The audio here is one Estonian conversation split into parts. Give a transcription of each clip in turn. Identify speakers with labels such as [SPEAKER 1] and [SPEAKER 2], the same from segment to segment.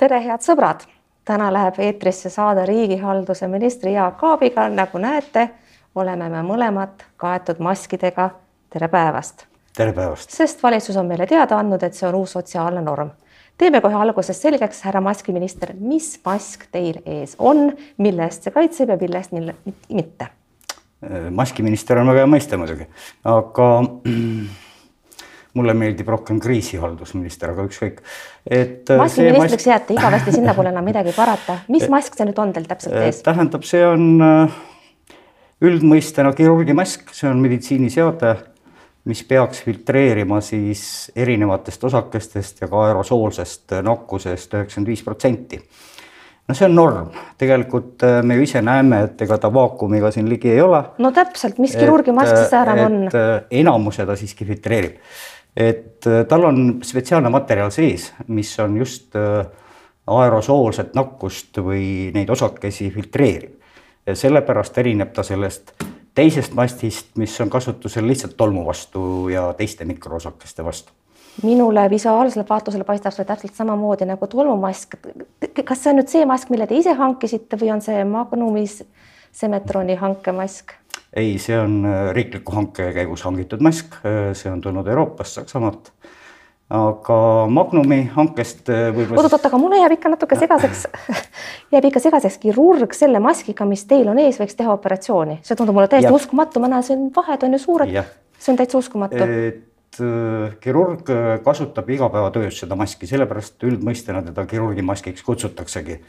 [SPEAKER 1] tere, head sõbrad! täna läheb eetrisse saade riigihalduse ministri Jaak Aabiga. nagu näete, oleme me mõlemad kaetud maskidega. tere päevast!
[SPEAKER 2] tere päevast!
[SPEAKER 1] sest valitsus on meile teada andnud, et see on uus sotsiaalne norm. teeme kohe alguses selgeks, härra maskiminister, mis mask teil ees on, mille eest see kaitseb ja mille eest mitte?
[SPEAKER 2] maskiminister on väga hea mõiste muidugi, aga mulle meeldib rohkem kriisihaldusminister, aga ükskõik.
[SPEAKER 1] et. Äh, maskiministriks mask... jääte igavesti, sinna pole enam midagi parata. mis mask see nüüd on teil täpselt ees?
[SPEAKER 2] tähendab, see on äh, üldmõistena kirurgimask, see on meditsiiniseade, mis peaks filtreerima siis erinevatest osakestest ja ka aerosoolsest nakkusest üheksakümmend viis protsenti no see on norm, tegelikult äh, me ju ise näeme, et ega ta vaakumiga siin ligi ei ole.
[SPEAKER 1] no täpselt, mis kirurgimask see säärane on?
[SPEAKER 2] enamuse ta siiski filtreerib et äh, tal on spetsiaalne materjal sees, mis on just äh, aerosoolset nakkust või neid osakesi filtreeriv. ja sellepärast erineb ta sellest teisest mastist, mis on kasutusel lihtsalt tolmu vastu ja teiste mikroosakeste vastu.
[SPEAKER 1] minule visuaalsele vaatusele paistab see täpselt samamoodi nagu tolmumask. kas see on nüüd see mask, mille te ise hankisite või on see Magnumis Semetroni hankemask?
[SPEAKER 2] Ei, see on äh, riikliku hanke käigus hangitud mask, äh, see on tulnud Euroopast, Saksamaalt. aga Magnumi hankest
[SPEAKER 1] äh, võib-olla. oot-oot, aga mulle jääb ikka natuke segaseks jääb ikka segaseks kirurg selle maskiga, mis teil on ees, võiks teha operatsiooni, see tundub mulle täiesti ja. uskumatu, ma näen, siin vahed on ju suured. see on täitsa uskumatu.
[SPEAKER 2] et kirurg kasutab igapäevatöös seda maski, sellepärast üldmõistena teda kirurgimaskiks kutsutaksegi.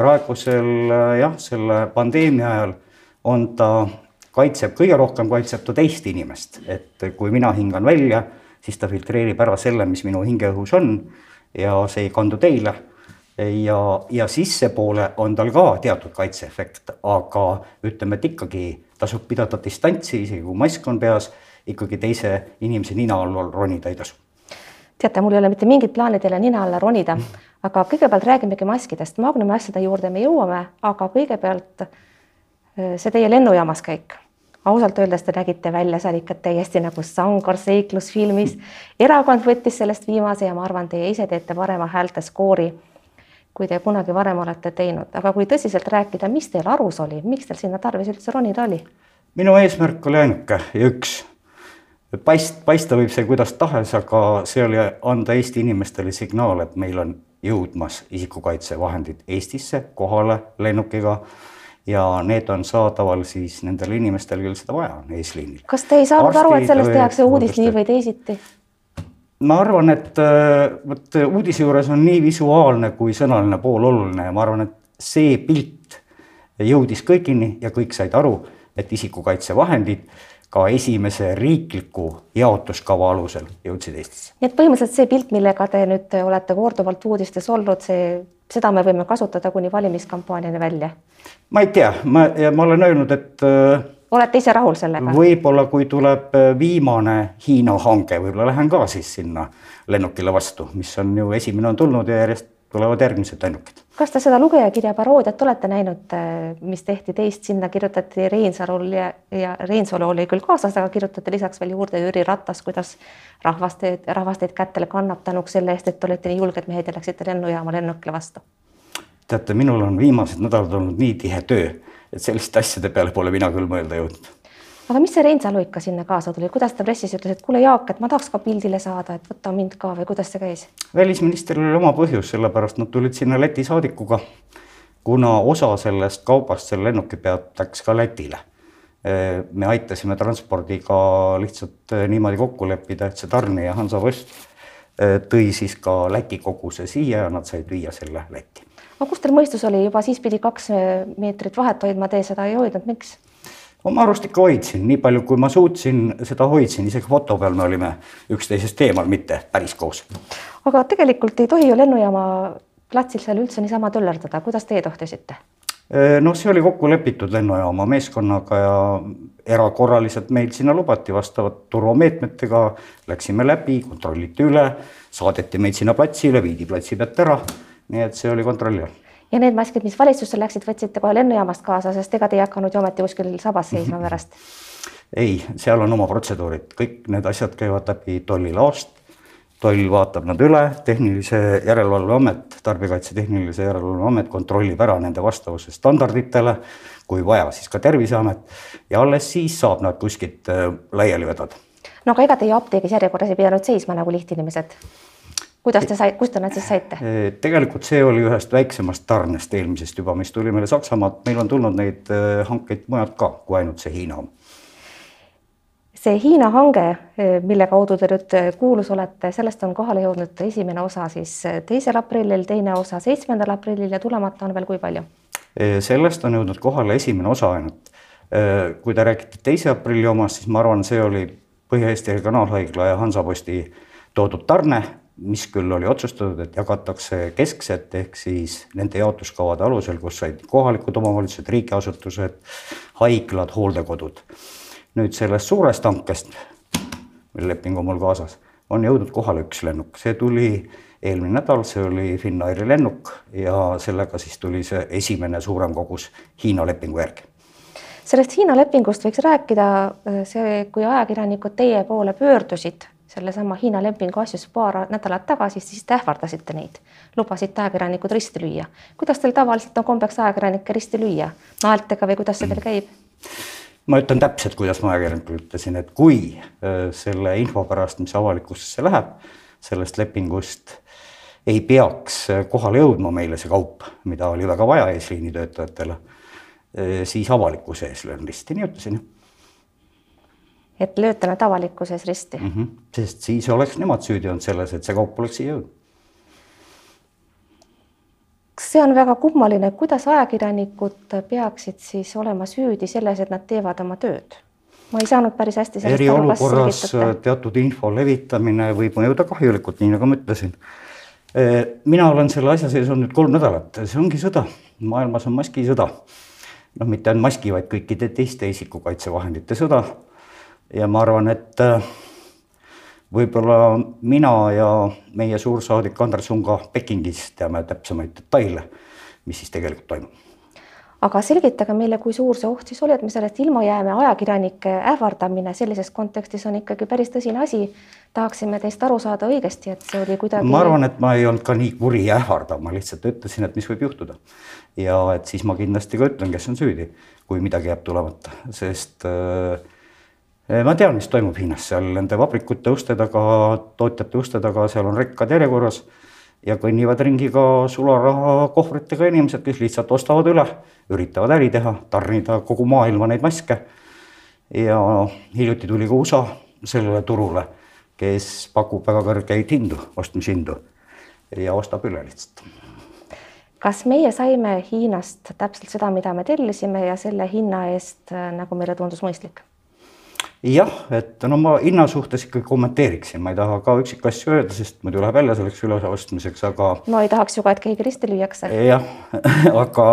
[SPEAKER 2] praegusel jah, selle pandeemia ajal on ta kaitseb, kõige rohkem kaitseb ta teist inimest, et kui mina hingan välja, siis ta filtreerib ära selle, mis minu hingeõhus on ja see ei kandu teile. ja, ja sissepoole on tal ka teatud kaitseefekt, aga ütleme, et ikkagi tasub pidada distantsi, isegi kui mask on peas, ikkagi teise inimese nina all ronida ei tasu.
[SPEAKER 1] Teate, mul ei ole mitte mingit plaani teile nina alla ronida, aga kõigepealt räägimegi maskidest, Magnumi asjade juurde me jõuame, aga kõigepealt see teie lennujaamas käik, ausalt öeldes te nägite välja seal ikka täiesti nagu Sangor seiklusfilmis. erakond võttis sellest viimase ja ma arvan, teie ise teete parema häälteskoori, kui te kunagi varem olete teinud, aga kui tõsiselt rääkida, mis teil arus oli, miks teil sinna tarvis üldse ronida oli?
[SPEAKER 2] minu eesmärk oli ainuke ja üks. paist, paista võib see kuidas tahes, aga see oli anda Eesti inimestele signaal, et meil on jõudmas isikukaitsevahendid Eestisse kohale lennukiga ja need on saadaval siis nendel inimestel, kellel seda vaja on eesliinil.
[SPEAKER 1] kas te ei saanud Arstid, aru, et sellest tehakse uudis nii või teisiti?
[SPEAKER 2] ma arvan, et äh, vot uudise juures on nii visuaalne kui sõnaline pool oluline ja ma arvan, et see pilt jõudis kõigini ja kõik said aru, et isikukaitsevahendid ka esimese riikliku jaotuskava alusel jõudsid Eestisse.
[SPEAKER 1] nii et põhimõtteliselt see pilt, millega te nüüd olete korduvalt uudistes olnud, see, seda me võime kasutada kuni valimiskampaaniani välja?
[SPEAKER 2] ma ei tea, ma, ma olen öelnud, et äh,
[SPEAKER 1] olete ise rahul sellega?
[SPEAKER 2] võib-olla kui tuleb äh, viimane Hiina hange, võib-olla lähen ka siis sinna lennukile vastu, mis on ju esimene on tulnud ja järjest tulevad järgmised lennukid.
[SPEAKER 1] Kas te seda lugejakirja paroodiat olete näinud, äh, mis tehti teist, sinna kirjutati Reinsalul ja, ja Reinsalu oli küll kaasas, aga kirjutati lisaks veel juurde Jüri Ratas, kuidas rahvas teid, rahvas teid kätele kannab tänuks selle eest, et olete nii julged mehed ja läksite lennujaama lennukile vastu.
[SPEAKER 2] teate, minul on viimased nädalad olnud nii tihe töö, et selliste asjade peale pole mina küll mõelda jõudnud
[SPEAKER 1] aga mis see Reinsalu ikka sinna kaasa tuli, kuidas ta pressis ütles, et kuule, Jaak, et ma tahaks ka pildile saada, et võta mind ka või kuidas see käis?
[SPEAKER 2] välisministril oli oma põhjus, sellepärast nad tulid sinna Läti saadikuga, kuna osa sellest kaubast selle lennuki pealt läks ka Lätile. me aitasime transpordiga lihtsalt niimoodi kokku leppida, et see tarnija Hansa West tõi siis ka Läti koguse siia ja nad said viia selle Lätti.
[SPEAKER 1] aga kus teil mõistus oli, juba siis pidi kaks meetrit vahet hoidma, te seda ei hoidnud, miks?
[SPEAKER 2] Oma arust ikka hoidsin, nii palju kui ma suutsin, seda hoidsin, isegi foto peal me olime üksteisest eemal, mitte päris koos.
[SPEAKER 1] aga tegelikult ei tohi ju lennujaama platsil seal üldse niisama töllerdada, kuidas teie tohtisite?
[SPEAKER 2] noh, see oli kokku lepitud lennujaama meeskonnaga ja erakorraliselt meil sinna lubati vastavalt turvameetmetega, läksime läbi, kontrolliti üle, saadeti meid sinna platsile, viidi platsi pealt ära. nii et see oli kontrolli all
[SPEAKER 1] ja need maskid, mis valitsusse läksid, võtsite kohe lennujaamast kaasa, sest ega te ei hakanud ju ometi kuskil sabas seisma pärast?
[SPEAKER 2] ei, seal on oma protseduurid, kõik need asjad käivad läbi tollilaost toll vaatab nad üle, Tehnilise Järelevalve Amet, Tarbijakaitse Tehnilise Järelevalve Amet kontrollib ära nende vastavuse standarditele, kui vaja, siis ka Terviseamet ja alles siis saab nad kuskilt äh, laiali vedada.
[SPEAKER 1] no aga ega teie apteegis järjekorras ei pidanud seisma nagu lihtinimesed? Kuidas te sai, kust te nad siis saite?
[SPEAKER 2] Äh, tegelikult see oli ühest väiksemast tarnest eelmisest juba, mis tuli meile Saksamaalt, meil on tulnud neid äh, hankeid mujalt ka, kui ainult see Hiina
[SPEAKER 1] see Hiina hange, mille kaudu te nüüd kuulus olete, sellest on kohale jõudnud esimene osa siis teisel aprillil, teine osa seitsmendal aprillil ja tulemata on veel kui palju?
[SPEAKER 2] sellest on jõudnud kohale esimene osa ainult. kui te räägite teise aprilli omast, siis ma arvan, see oli Põhja-Eesti Regionaalhaigla ja Hansaposti toodud tarne, mis küll oli otsustatud, et jagatakse keskselt ehk siis nende jaotuskavade alusel, kus said kohalikud omavalitsused, riigiasutused, haiglad, hooldekodud. Nüüd sellest suurest hankest, mille leping on mul kaasas, on jõudnud kohale üks lennuk, see tuli eelmine nädal, see oli Finnairi lennuk ja sellega siis tuli see esimene suurem kogus Hiina lepingu järgi.
[SPEAKER 1] sellest Hiina lepingust võiks rääkida, see, kui ajakirjanikud teie poole pöördusid sellesama Hiina lepingu asjus paar nädalat tagasi, siis te ähvardasite neid, lubasite ajakirjanikud risti lüüa. kuidas teil tavaliselt on kombeks ajakirjanikke risti lüüa, naeltega või kuidas see teil käib?
[SPEAKER 2] ma ütlen täpselt, kuidas ma ajakirjanikule ütlesin, et kui äh, selle info pärast, mis avalikkusesse läheb, sellest lepingust ei peaks äh, kohale jõudma meile see kaup, mida oli väga vaja eesliini töötajatele, äh, siis avalikkuse ees löön risti, nii ütlesin.
[SPEAKER 1] Et lööte nad avalikkuse ees risti mm?
[SPEAKER 2] -hmm. sest siis oleks nemad süüdi olnud selles, et see kaup oleks siia jõudnud
[SPEAKER 1] see on väga kummaline, kuidas ajakirjanikud peaksid siis olema süüdi selles, et nad teevad oma tööd? ma ei saanud päris hästi
[SPEAKER 2] sellest selgitate? teatud info levitamine võib mõjuda kahjulikult, nii nagu ma ütlesin. E, mina olen selle asja sees olnud kolm nädalat, see ongi sõda, maailmas on maskisõda. noh, mitte ainult maski, vaid kõikide teiste isikukaitsevahendite sõda. Ja ma arvan, et võib-olla mina ja meie suursaadik Andres Unga Pekingis teame täpsemaid detaile, mis siis tegelikult toimub.
[SPEAKER 1] aga selgitage meile, kui suur see oht siis oli, et me sellest ilma jääme, ajakirjanike ähvardamine sellises kontekstis on ikkagi päris tõsine asi. tahaksime teist aru saada õigesti, et see oli kuidagi.
[SPEAKER 2] ma arvan, et ma ei olnud ka nii kuri ähvardav, ma lihtsalt ütlesin, et mis võib juhtuda. ja et siis ma kindlasti ka ütlen, kes on süüdi, kui midagi jääb tulemata, sest äh, ma tean, mis toimub Hiinas, seal nende vabrikute uste taga, tootjate uste taga, seal on rekkad järjekorras ja kõnnivad ringi ka sularahakohvritega inimesed, kes lihtsalt ostavad üle, üritavad äri teha, tarnida kogu maailma neid maske. ja hiljuti tuli ka USA sellele turule, kes pakub väga kõrgeid hindu, ostmishindu ja ostab üle lihtsalt
[SPEAKER 1] kas meie saime Hiinast täpselt seda, mida me tellisime ja selle hinna eest, nagu meile tundus mõistlik?
[SPEAKER 2] Jah, et no ma hinna suhtes ikkagi kommenteeriksin, ma ei taha ka üksikasju öelda, sest muidu läheb jälle selleks üleostmiseks, aga.
[SPEAKER 1] no ei tahaks ju ka, et keegi risti lüüakse.
[SPEAKER 2] jah aga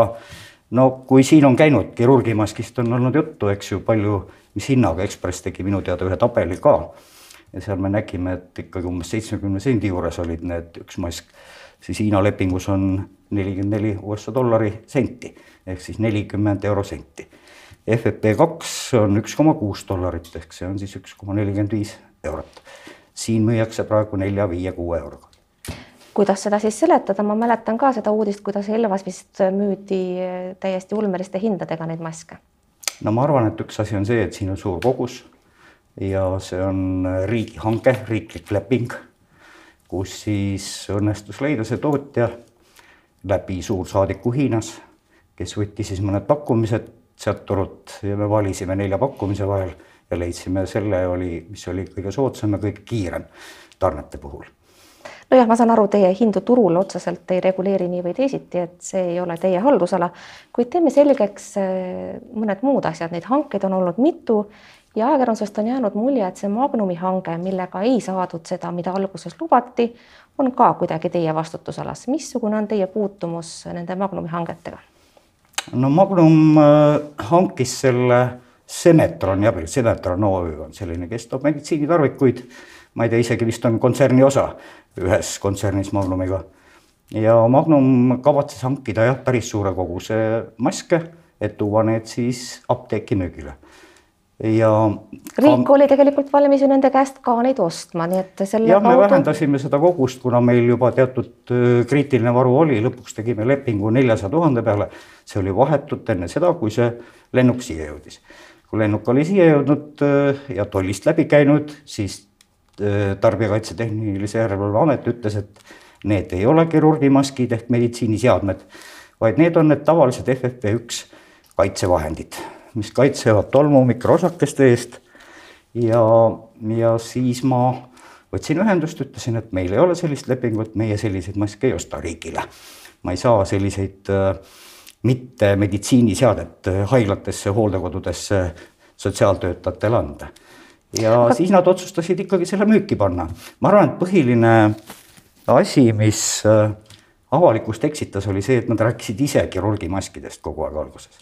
[SPEAKER 2] no kui siin on käinud kirurgimaskist on olnud juttu, eks ju, palju, mis hinnaga Ekspress tegi minu teada ühe tabeli ka. ja seal me nägime, et ikkagi umbes seitsmekümne sendi juures olid need üks mask, siis Hiina lepingus on nelikümmend neli USA dollari senti ehk siis nelikümmend eurosenti FFP2 on üks koma kuus dollarit, ehk see on siis üks koma nelikümmend viis eurot. siin müüakse praegu nelja, viie, kuue euroga.
[SPEAKER 1] kuidas seda siis seletada, ma mäletan ka seda uudist, kuidas Elvas vist müüdi täiesti ulmeliste hindadega neid maske.
[SPEAKER 2] no ma arvan, et üks asi on see, et siin on suur kogus ja see on riigihange, riiklik leping, kus siis õnnestus leida see tootja läbi suursaadiku Hiinas, kes võttis siis mõned pakkumised sealt turult ja me valisime nelja pakkumise vahel ja leidsime selle oli, mis oli kõige soodsam ja kõige kiirem tarnete puhul.
[SPEAKER 1] nojah, ma saan aru, teie hindu turul otseselt ei reguleeri nii või teisiti, et see ei ole teie haldusala, kuid teeme selgeks eh, mõned muud asjad, neid hankeid on olnud mitu ja ajakirjandusest on jäänud mulje, et see Magnumi hange, millega ei saadud seda, mida alguses lubati, on ka kuidagi teie vastutusalas. missugune on teie puutumus nende Magnumi hangetega?
[SPEAKER 2] No Magnum äh, hankis selle Semetroni abil, Semetron OÜ on selline, kes toob meditsiinitarvikuid, ma ei tea, isegi vist on kontserni osa ühes kontsernis Magnumiga. ja Magnum kavatses hankida jah, päris suure koguse maske, et tuua need siis apteeki müügile. Ja
[SPEAKER 1] riik oli tegelikult valmis ju nende käest ka neid ostma, nii et selle
[SPEAKER 2] jah, me vähendasime seda kogust, kuna meil juba teatud kriitiline varu oli, lõpuks tegime lepingu neljasaja tuhande peale. see oli vahetult enne seda, kui see lennuk siia jõudis. kui lennuk oli siia jõudnud ja tollist läbi käinud, siis Tarbijakaitse Tehnilise Järelevalve Amet ütles, et need ei ole kirurgimaskid ehk meditsiiniseadmed, vaid need on need tavalised FFP1 kaitsevahendid, mis kaitsevad tolmu mikroosakeste eest ja, ja siis ma võtsin ühendust, ütlesin, et meil ei ole sellist lepingut, meie selliseid maske ei osta riigile. ma ei saa selliseid äh, mitte meditsiiniseadet äh, haiglatesse, hooldekodudesse sotsiaaltöötajatele anda. ja Aga... siis nad otsustasid ikkagi selle müüki panna. ma arvan, et põhiline asi, mis äh, avalikkust eksitas, oli see, et nad rääkisid ise kirurgimaskidest kogu aeg alguses.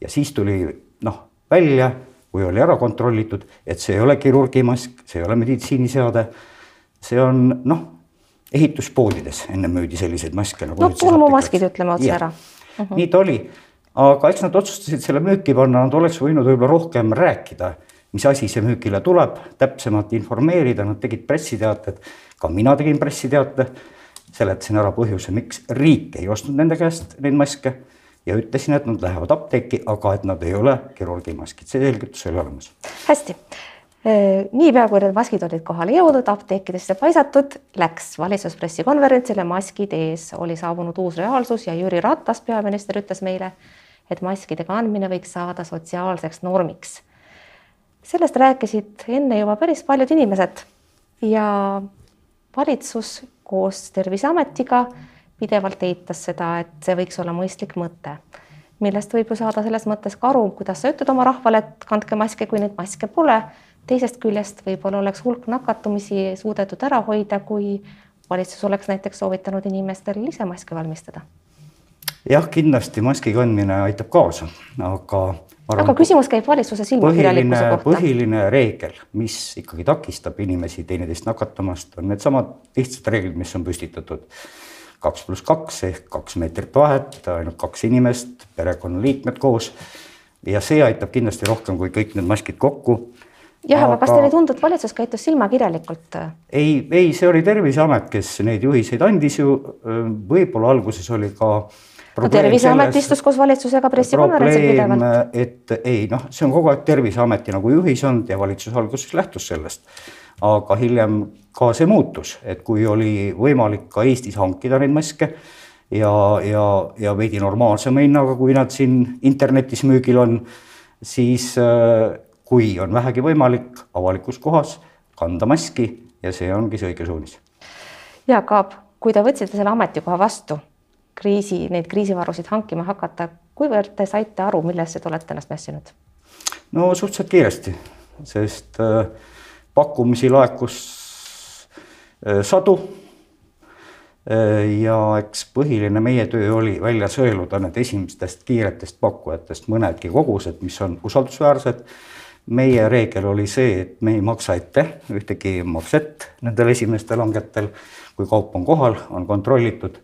[SPEAKER 2] ja siis tuli noh, välja kui oli ära kontrollitud, et see ei ole kirurgimask, see ei ole meditsiiniseade, see on noh, ehituspoodides enne müüdi selliseid maske nagu.
[SPEAKER 1] noh, pulmumaskid ütleme otse ära.
[SPEAKER 2] Uh. -huh. nii ta oli, aga eks nad otsustasid selle müüki panna, nad oleks võinud võib-olla rohkem rääkida, mis asi see müügile tuleb, täpsemalt informeerida, nad tegid pressiteated, ka mina tegin pressiteate, seletasin ära põhjuse, miks riik ei ostnud nende käest neid maske ja ütlesin, et nad lähevad apteeki, aga et nad ei ole kirurgimaskid, see selgitus oli olemas.
[SPEAKER 1] hästi, niipea kui need maskid olid kohale jõudnud, apteekidesse paisatud, läks valitsuspressikonverentsile, maskid ees, oli saabunud uus reaalsus ja Jüri Ratas, peaminister, ütles meile, et maskide kandmine võiks saada sotsiaalseks normiks. sellest rääkisid enne juba päris paljud inimesed ja valitsus koos Terviseametiga pidevalt eitas seda, et see võiks olla mõistlik mõte, millest võib ju saada selles mõttes ka aru, kuidas sa ütled oma rahvale, et kandke maske, kui neid maske pole. teisest küljest võib-olla oleks hulk nakatumisi suudetud ära hoida, kui valitsus oleks näiteks soovitanud inimestel ise maske valmistada.
[SPEAKER 2] jah, kindlasti maski kandmine aitab kaasa, aga
[SPEAKER 1] Arvan, aga küsimus käib valitsuse silmakirjalikkuse kohta.
[SPEAKER 2] põhiline reegel, mis ikkagi takistab inimesi teineteist nakatamast, on needsamad lihtsad reeglid, mis on püstitatud kaks pluss kaks ehk kaks meetrit vahet, ainult kaks inimest, perekonnaliikmed koos. ja see aitab kindlasti rohkem kui kõik need maskid kokku.
[SPEAKER 1] jah, aga kas teile ei tundu, et valitsus käitus silmakirjalikult?
[SPEAKER 2] ei, ei, see oli Terviseamet, kes neid juhiseid andis ju, võib-olla alguses oli ka
[SPEAKER 1] no Terviseamet istus koos valitsusega pressikonverentsil pidevalt.
[SPEAKER 2] et ei noh, see on kogu aeg Terviseameti nagu juhis olnud ja valitsus alguses lähtus sellest aga hiljem ka see muutus, et kui oli võimalik ka Eestis hankida neid maske ja, ja, ja veidi normaalsema hinnaga, kui nad siin internetis müügil on, siis äh, kui on vähegi võimalik avalikus kohas kanda maski ja see ongi see õige suunis.
[SPEAKER 1] Jaak Aab, kui te võtsite selle ametikoha vastu, kriisi, neid kriisivarusid hankima hakata, kuivõrd te saite aru, millesse te olete ennast mässinud?
[SPEAKER 2] no suhteliselt kiiresti, sest äh, pakkumisi laekus äh, sadu. Äh, ja eks põhiline meie töö oli välja sõeluda need esimestest kiiretest pakkujatest mõnedki kogused, mis on usaldusväärsed. meie reegel oli see, et me ei maksa ette ühtegi makset nendel esimestel hangetel. kui kaup on kohal, on kontrollitud,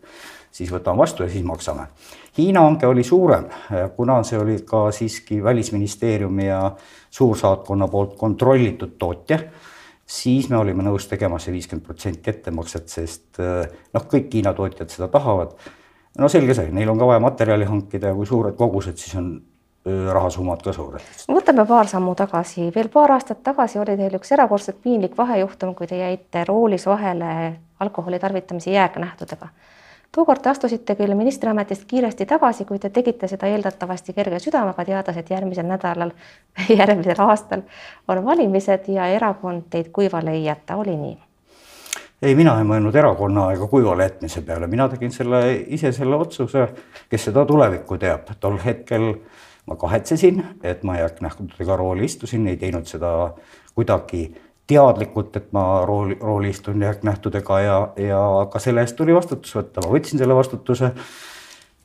[SPEAKER 2] siis võtame vastu ja siis maksame. Hiina hange oli suurem, kuna see oli ka siiski Välisministeeriumi ja suursaatkonna poolt kontrollitud tootja siis me olime nõus tegema see viiskümmend protsenti ettemakset, sest eh, noh, kõik Hiina tootjad seda tahavad. no selge see, neil on ka vaja materjali hankida ja kui suured kogused, siis on eh, rahasummad ka suured.
[SPEAKER 1] võtame paar sammu tagasi, veel paar aastat tagasi oli teil üks erakordselt piinlik vahejuhtum, kui te jäite roolis vahele alkoholi tarvitamise jääknähtudega tookord te astusite küll ministriametist kiiresti tagasi, kuid te tegite seda eeldatavasti kerge südamega, teades, et järgmisel nädalal, järgmisel aastal on valimised ja erakond teid kuivale ei jäta, oli nii?
[SPEAKER 2] ei, mina ei mõelnud erakonna ega kuivale jätmise peale, mina tegin selle ise selle otsuse, kes seda tulevikku teab, tol hetkel ma kahetsesin, et ma jääknähtudega rooli istusin, ei teinud seda kuidagi teadlikult, et ma rooli, rooli istun jääknähtudega ja, ja ka selle eest tuli vastutus võtta, ma võtsin selle vastutuse.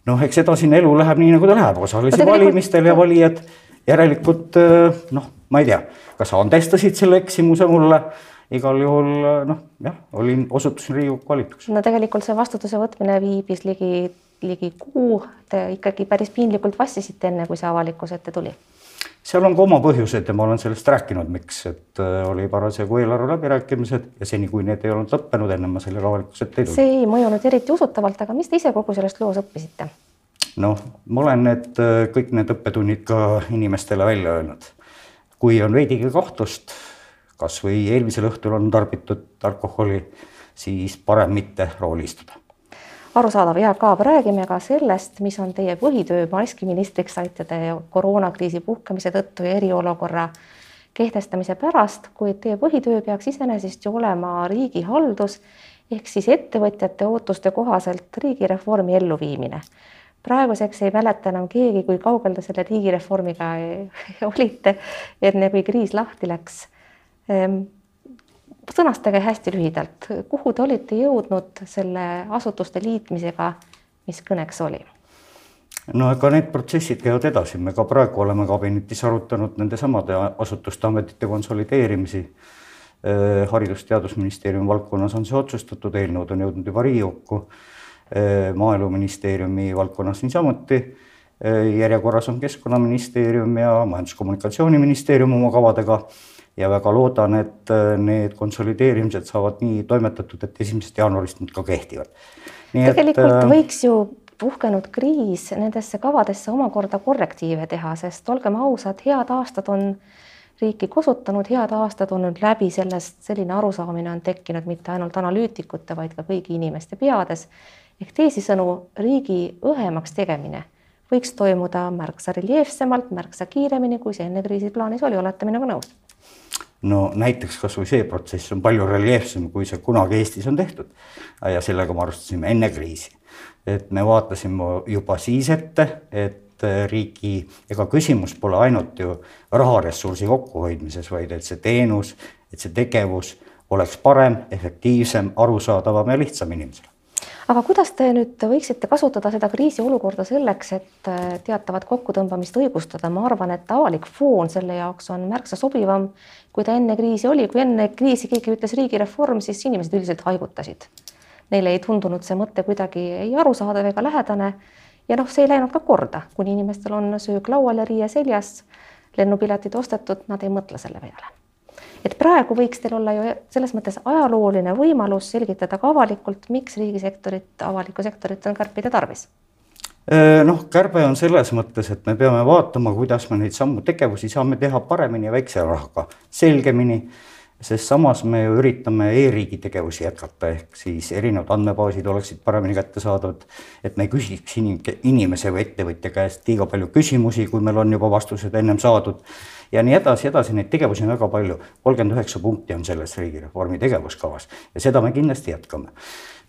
[SPEAKER 2] noh, eks edasine elu läheb nii, nagu ta läheb, osalesin no, valimistel ja valijad järelikult noh, ma ei tea, kas andestasid selle eksimuse mulle. Igal juhul noh, jah, olin, osutusin Riigikokku valituks.
[SPEAKER 1] no tegelikult see vastutuse võtmine viibis ligi, ligi kuu, te ikkagi päris piinlikult vassisite, enne kui see avalikkuse ette tuli
[SPEAKER 2] seal on ka oma põhjused ja ma olen sellest rääkinud, miks, et äh, oli parasjagu eelarve läbirääkimised ja seni, kui need ei olnud lõppenud, enne ma sellega avalikkuse ette ei tulnud.
[SPEAKER 1] see ei mõjunud eriti usutavalt, aga mis te ise kogu sellest loos õppisite?
[SPEAKER 2] noh, ma olen need äh, kõik need õppetunnid ka inimestele välja öelnud. kui on veidigi kahtlust, kas või eelmisel õhtul on tarbitud alkoholi, siis parem mitte rooli istuda
[SPEAKER 1] arusaadav, Jaak Aab, räägime ka sellest, mis on teie põhitöö, maskiministriks saite te koroonakriisi puhkemise tõttu ja eriolukorra kehtestamise pärast, kuid teie põhitöö peaks iseenesest ju olema riigihaldus ehk siis ettevõtjate ootuste kohaselt riigireformi elluviimine. praeguseks ei mäleta enam keegi, kui kaugel te selle riigireformiga olite, enne kui kriis lahti läks ehm, sõnastage hästi lühidalt, kuhu te olite jõudnud selle asutuste liitmisega, mis kõneks oli?
[SPEAKER 2] no ega need protsessid käivad edasi, me ka praegu oleme kabinetis arutanud nendesamade asutuste ametite konsolideerimisi. Äh, haridus-Teadusministeeriumi valdkonnas on see otsustatud, eelnõud on jõudnud juba Riigikokku. Äh, maaeluministeeriumi valdkonnas niisamuti. Äh, järjekorras on Keskkonnaministeerium ja Majandus-Kommunikatsiooniministeerium oma kavadega ja väga loodan, et äh, need konsolideerimised saavad nii toimetatud, et esimesest jaanuarist nad ka kehtivad.
[SPEAKER 1] tegelikult et, äh, võiks ju puhkenud kriis nendesse kavadesse omakorda korrektiive teha, sest olgem ausad, head aastad on riiki kosutanud, head aastad on nüüd läbi, sellest selline arusaamine on tekkinud mitte ainult analüütikute, vaid ka kõigi inimeste peades. ehk teisisõnu, riigi õhemaks tegemine võiks toimuda märksa reljeefsemalt, märksa kiiremini, kui see enne kriisi plaanis oli, olete minuga nõus?
[SPEAKER 2] No näiteks kasvõi see protsess on palju reljeefsem, kui see kunagi Eestis on tehtud. ja sellega me alustasime enne kriisi. et me vaatasime juba siis ette, et riigi, ega küsimus pole ainult ju raharessursi kokkuhoidmises, vaid et see teenus, et see tegevus oleks parem, efektiivsem, arusaadavam ja lihtsam inimesele
[SPEAKER 1] aga kuidas te nüüd võiksite kasutada seda kriisiolukorda selleks, et äh, teatavat kokkutõmbamist õigustada, ma arvan, et avalik foon selle jaoks on märksa sobivam, kui ta enne kriisi oli, kui enne kriisi keegi ütles riigireform, siis inimesed üldiselt haigutasid. Neile ei tundunud see mõte kuidagi ei arusaadav ega lähedane. Ja noh, see ei läinud ka korda, kuni inimestel on söök laual ja riie seljas, lennupiletid ostetud, nad ei mõtle selle peale et praegu võiks teil olla ju selles mõttes ajalooline võimalus selgitada ka avalikult, miks riigisektorit, avalikku sektorit on kärpida tarvis.
[SPEAKER 2] Noh, kärbe on selles mõttes, et me peame vaatama, kuidas me neid samu tegevusi saame teha paremini ja väikse rahaga, selgemini, sest samas me ju üritame e-riigi tegevusi jätkata, ehk siis erinevad andmebaasid oleksid paremini kättesaadavad, et me ei küsiks inim-, inimese või ettevõtja käest liiga palju küsimusi, kui meil on juba vastused ennem saadud ja nii edasi, edasi, neid tegevusi on väga palju. kolmkümmend üheksa punkti on selles riigireformi tegevuskavas ja seda me kindlasti jätkame.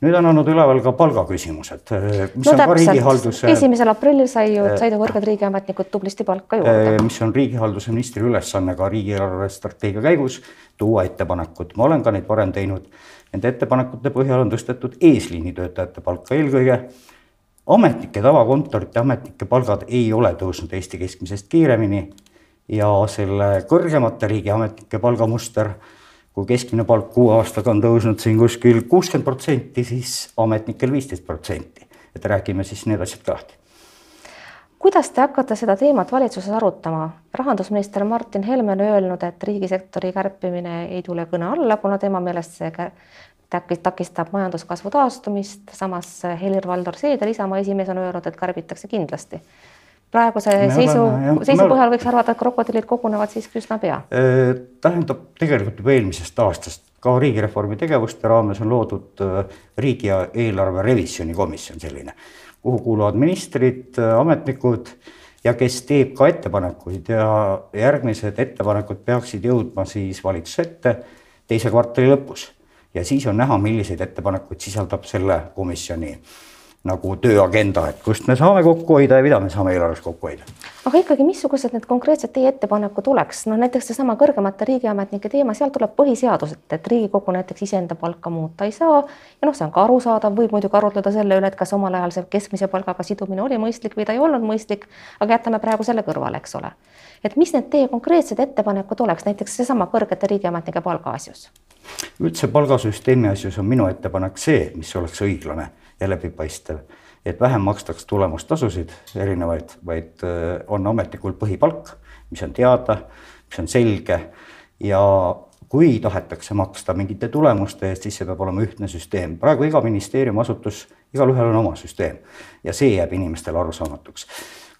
[SPEAKER 2] Nüüd on olnud üleval ka palgaküsimused,
[SPEAKER 1] mis no, on ka riigihalduse. esimesel aprillil sai ju, said ju kõrged riigiametnikud tublisti palka juurde.
[SPEAKER 2] mis on riigihalduse ministri ülesanne ka riigieelarve strateegia käigus tuua ettepanekud, ma olen ka neid varem teinud. Nende ettepanekute põhjal on tõstetud eesliinitöötajate palka eelkõige ametnike, tavakontorite ametnike palgad ei ole tõusnud Eesti keskmisest kiiremini ja selle kõrgemate riigiametnike palgamuster, kui keskmine palk kuue aastaga on tõusnud siin kuskil kuuskümmend protsenti, siis ametnikel viisteist protsenti. et räägime siis need asjad lahti
[SPEAKER 1] kuidas te hakkate seda teemat valitsuses arutama? rahandusminister Martin Helme on öelnud, et riigisektori kärpimine ei tule kõne alla, kuna tema meelest see takistab majanduskasvu taastumist, samas Helir-Valdor Seeder, Isamaa esimees, on öelnud, et kärbitakse kindlasti praeguse me seisu, seisu põhjal võiks arvata, et krokodillid kogunevad siiski üsna pea.
[SPEAKER 2] Äh, tähendab, tegelikult juba eelmisest aastast ka riigireformi tegevuste raames on loodud äh, riigieelarve revisjonikomisjon selline, kuhu kuuluvad ministrid, äh, ametnikud ja kes teeb ka ettepanekuid ja järgmised ettepanekud peaksid jõudma siis valitsuse ette teise kvartali lõpus. ja siis on näha, milliseid ettepanekuid sisaldab selle komisjoni nagu tööagenda, et kust me saame kokku hoida ja mida me saame eelarves kokku hoida.
[SPEAKER 1] aga ikkagi, missugused need konkreetsed teie ettepanekud oleks, no näiteks seesama kõrgemate riigiametnike teema, sealt tuleb põhiseadus, et, et Riigikogu näiteks iseenda palka muuta ei saa ja noh, see on ka arusaadav, võib muidugi arutleda selle üle, et kas omal ajal see keskmise palgaga sidumine oli mõistlik või ta ei olnud mõistlik, aga jätame praegu selle kõrvale, eks ole. et mis need teie konkreetsed ettepanekud oleks, näiteks seesama kõrgete riigiametnike palga asjus?
[SPEAKER 2] üldse palgasüsteemi asjus on minu ettepanek see, mis oleks õiglane ja läbipaistev. et vähem makstaks tulemustasusid erinevaid, vaid äh, on ametlikul põhipalk, mis on teada, mis on selge ja kui tahetakse maksta mingite tulemuste eest, siis see peab olema ühtne süsteem. praegu iga ministeerium, asutus, igalühel on oma süsteem ja see jääb inimestele arusaamatuks.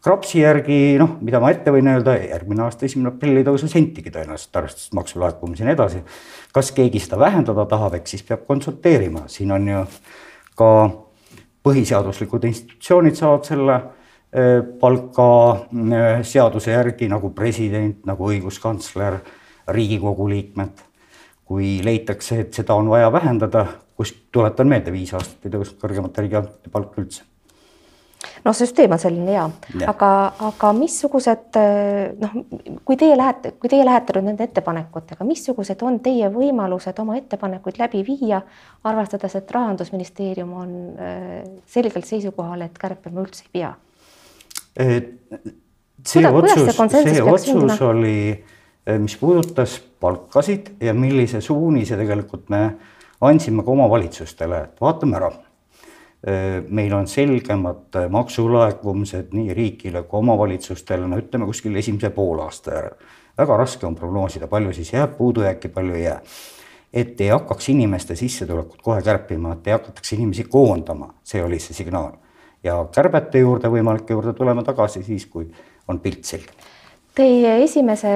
[SPEAKER 2] KRAPS-i järgi noh, mida ma ette võin öelda, järgmine aasta esimene aprill ei tõuse sentigi tõenäoliselt, arvestades maksulaekumisi ja nii edasi. kas keegi seda vähendada tahab, eks siis peab konsulteerima, siin on ju ka põhiseaduslikud institutsioonid saavad selle eh, palka eh, seaduse järgi nagu president, nagu õiguskantsler Riigikogu liikmed. kui leitakse, et seda on vaja vähendada, kus tuletan meelde, viis aastat ei tõusnud kõrgemate riigiametite palk üldse
[SPEAKER 1] noh, süsteem on selline hea ja., aga, aga missugused noh, kui teie lähete, kui teie lähete nüüd nende ettepanekutega, missugused on teie võimalused oma ettepanekuid läbi viia, arvestades, et rahandusministeerium on äh, selgelt seisukohal, et kärpima üldse ei pea?
[SPEAKER 2] see Kuda, otsus, see otsus oli Eh, mis puudutas palkasid ja millise suunise tegelikult me andsime ka omavalitsustele, et vaatame ära. Eh, meil on selgemad maksulaekumised nii riigile kui omavalitsustele, no ütleme kuskil esimese poolaasta järel. väga raske on prognoosida, palju siis jääb puudujääki, palju ei jää. et ei hakkaks inimeste sissetulekut kohe kärpima, et ei hakataks inimesi koondama, see oli see signaal. ja kärbete juurde, võimalike juurde tuleme tagasi siis, kui on pilt selge
[SPEAKER 1] Teie esimese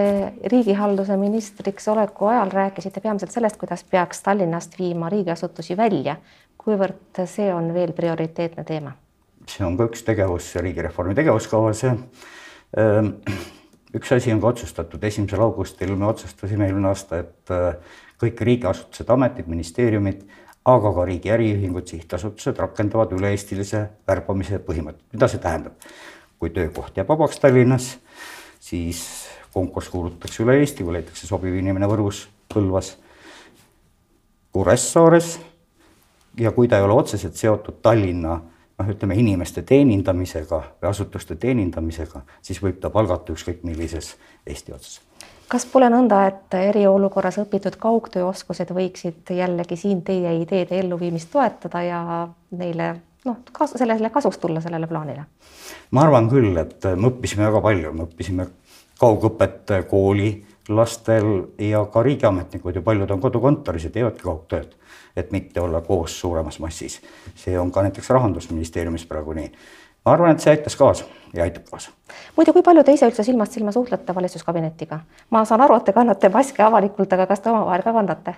[SPEAKER 1] riigihalduse ministriks oleku ajal rääkisite peamiselt sellest, kuidas peaks Tallinnast viima riigiasutusi välja. Kuivõrd see on veel prioriteetne teema?
[SPEAKER 2] see on ka üks tegevus riigireformi tegevuskavas ja ähm, üks asi on ka otsustatud, esimesel augustil me otsustasime eelmine aasta, et äh, kõik riigiasutused, ametid, ministeeriumid, aga ka riigi äriühingud, sihtasutused rakendavad üle-eestilise värbamise põhimõtet. mida see tähendab? kui töökoht jääb vabaks Tallinnas siis konkurss kuulutatakse üle Eesti, kui leitakse sobiv inimene Võrus, Põlvas, Kuressaares ja kui ta ei ole otseselt seotud Tallinna noh, ütleme inimeste teenindamisega või asutuste teenindamisega, siis võib ta palgata ükskõik millises Eesti otsas.
[SPEAKER 1] kas pole nõnda, et eriolukorras õpitud kaugtööoskused võiksid jällegi siin teie ideede elluviimist toetada ja neile noh, kasu, sellele kasuks tulla, sellele plaanile?
[SPEAKER 2] ma arvan küll, et me õppisime väga palju, me õppisime kaugõpet koolilastel ja ka riigiametnikud ju paljud on kodukontoris ja teevadki kaugtööd, et mitte olla koos suuremas massis. see on ka näiteks rahandusministeeriumis praegu nii. ma arvan, et see aitas kaasa ja aitab kaasa.
[SPEAKER 1] muide, kui palju te ise üldse silmast silma suhtlete valitsuskabinetiga? ma saan aru, et te kannate maske avalikult, aga kas te omavahel ka kandate?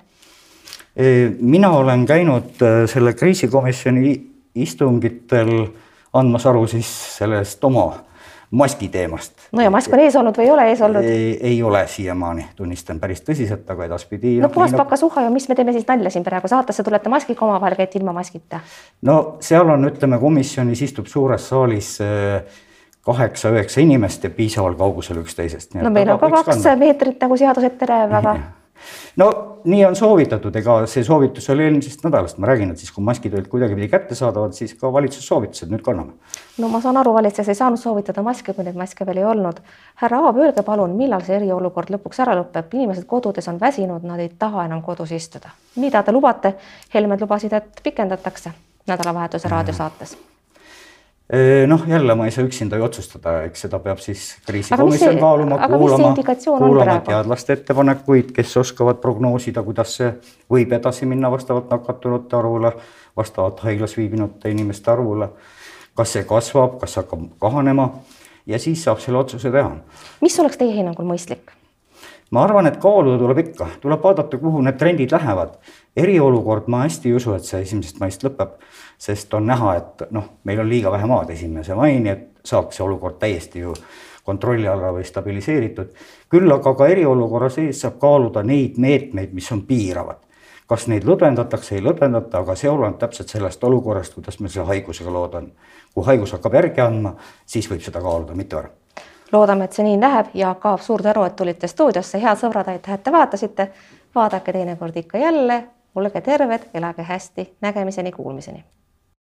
[SPEAKER 2] mina olen käinud äh, selle kriisikomisjoni istungitel andmas aru siis sellest oma maski teemast.
[SPEAKER 1] no ja mask on ees olnud või ei ole ees olnud?
[SPEAKER 2] ei ole siiamaani, tunnistan päris tõsiselt, aga edaspidi.
[SPEAKER 1] no puhas pakasuha ja mis me teeme siis nalja siin praegu, saatesse tulete maskiga, omavahel käite ilma maskita?
[SPEAKER 2] no seal on, ütleme, komisjonis istub suures saalis äh, kaheksa-üheksa inimest ja piisaval kaugusel üksteisest.
[SPEAKER 1] no meil on ka kaks kanda. meetrit, nagu seadus ette näeb, aga
[SPEAKER 2] no nii on soovitatud, ega see soovitus oli eelmisest nädalast, ma räägin, et siis kui maskid olid kuidagipidi kättesaadavad, siis ka valitsus soovitas, et nüüd kanname.
[SPEAKER 1] no ma saan aru, valitsus ei saanud soovitada maske, kui neid maske veel ei olnud. härra Aab, öelge palun, millal see eriolukord lõpuks ära lõpeb, inimesed kodudes on väsinud, nad ei taha enam kodus istuda. mida te lubate? Helmed lubasid, et pikendatakse nädalavahetuse raadiosaates
[SPEAKER 2] noh, jälle ma ei saa üksinda ju otsustada, eks seda peab siis kriisikomisjon kaaluma, kuulama, kuulama teadlaste ettepanekuid, kes oskavad prognoosida, kuidas see võib edasi minna vastavalt nakatunute arvule, vastavalt haiglas viibinute inimeste arvule. kas see kasvab, kas hakkab kahanema ja siis saab selle otsuse teha.
[SPEAKER 1] mis oleks teie hinnangul mõistlik?
[SPEAKER 2] Ma arvan, et kaaluda tuleb ikka, tuleb vaadata, kuhu need trendid lähevad. eriolukord, ma hästi ei usu, et see esimesest maist lõpeb sest on näha, et noh, meil on liiga vähe maad esimese maini, et saaks see olukord täiesti ju kontrolli alla või stabiliseeritud. küll aga ka eriolukorra sees saab kaaluda neid meetmeid, mis on piiravad. kas neid lõdvendatakse, ei lõdvendata, aga see oleneb täpselt sellest olukorrast, kuidas meil selle haigusega lood on. kui haigus hakkab järgi andma, siis võib seda kaaluda, mitte varem
[SPEAKER 1] loodame, et see nii läheb, Jaak Aab, suur tänu, et tulite stuudiosse, head sõbrad, aitäh, et te vaatasite. vaadake teinekord ikka jälle, olge terved, elage hästi, nägemiseni, kuulmiseni